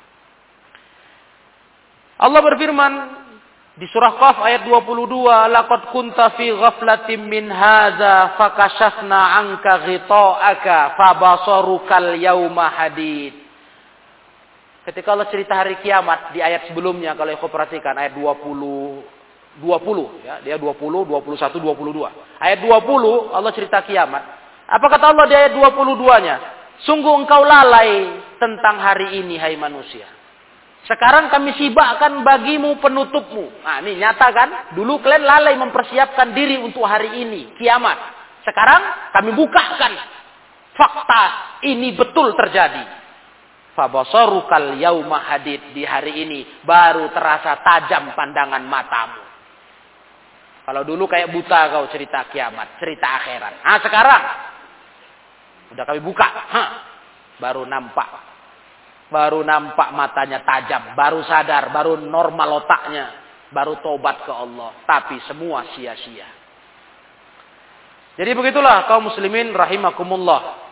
Allah berfirman, di surah Qaf ayat 22, laqad kunta fi ghaflatin min hadza fakashafna anka ghita'aka fabasarukal yauma hadid. Ketika Allah cerita hari kiamat di ayat sebelumnya kalau aku perhatikan ayat 24 20 ya, dia 20, 21, 22. Ayat 20 Allah cerita kiamat. Apa kata Allah di ayat 22-nya? Sungguh engkau lalai tentang hari ini hai manusia. Sekarang kami sibakkan bagimu penutupmu. Nah, ini nyata kan? Dulu kalian lalai mempersiapkan diri untuk hari ini, kiamat. Sekarang kami bukakan fakta ini betul terjadi. Fabasarukal yauma hadid di hari ini baru terasa tajam pandangan matamu. Kalau dulu kayak buta kau cerita kiamat, cerita akhirat. Ah sekarang udah kami buka, Hah, baru nampak. Baru nampak matanya tajam, baru sadar, baru normal otaknya, baru tobat ke Allah. Tapi semua sia-sia. Jadi begitulah kaum muslimin rahimakumullah.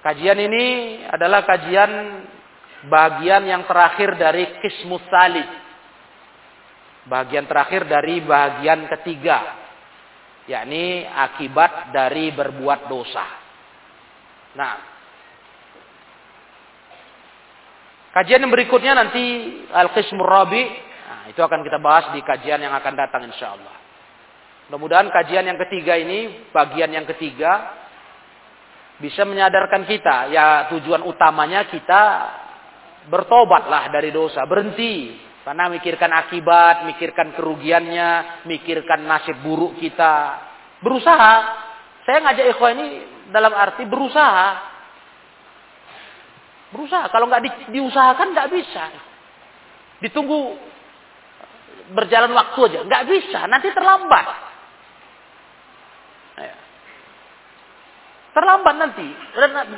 Kajian ini adalah kajian bagian yang terakhir dari kismus salih. Bagian terakhir dari bagian ketiga. yakni akibat dari berbuat dosa. Nah, kajian yang berikutnya nanti Al-Qismur Rabi. Nah, itu akan kita bahas di kajian yang akan datang insya Allah. Mudah-mudahan kajian yang ketiga ini, bagian yang ketiga, bisa menyadarkan kita ya tujuan utamanya kita bertobatlah dari dosa, berhenti karena mikirkan akibat, mikirkan kerugiannya, mikirkan nasib buruk kita. Berusaha. Saya ngajak ikhwan ini dalam arti berusaha. Berusaha. Kalau nggak di, diusahakan nggak bisa. Ditunggu berjalan waktu aja, nggak bisa. Nanti terlambat. Terlambat nanti.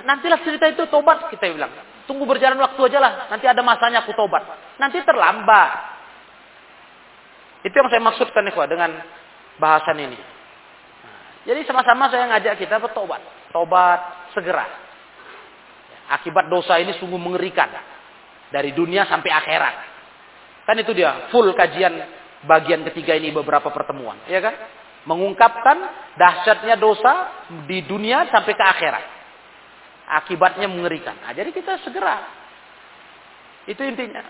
Nantilah cerita itu tobat kita bilang. Tunggu berjalan waktu aja lah. Nanti ada masanya aku tobat. Nanti terlambat. Itu yang saya maksudkan nih dengan bahasan ini. Jadi sama-sama saya ngajak kita bertobat. Tobat segera. Akibat dosa ini sungguh mengerikan. Dari dunia sampai akhirat. Kan itu dia full kajian bagian ketiga ini beberapa pertemuan. Ya kan? Mengungkapkan dahsyatnya dosa di dunia sampai ke akhirat. Akibatnya mengerikan. Nah, jadi kita segera. Itu intinya.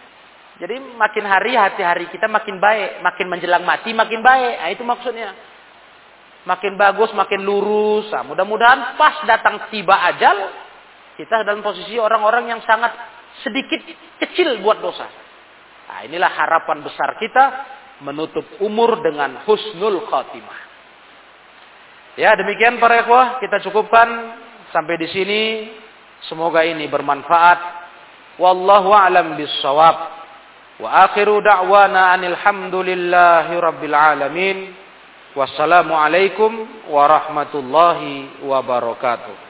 Jadi makin hari hati-hari kita makin baik. Makin menjelang mati makin baik. Nah, itu maksudnya. Makin bagus, makin lurus. Nah, mudah-mudahan pas datang tiba ajal. Kita dalam posisi orang-orang yang sangat sedikit kecil buat dosa. Nah, inilah harapan besar kita menutup umur dengan husnul khatimah. Ya, demikian para ikhwah, kita cukupkan sampai di sini. Semoga ini bermanfaat. Wallahu a'lam bissawab. Wa akhiru da'wana anil rabbil alamin. Wassalamualaikum warahmatullahi wabarakatuh.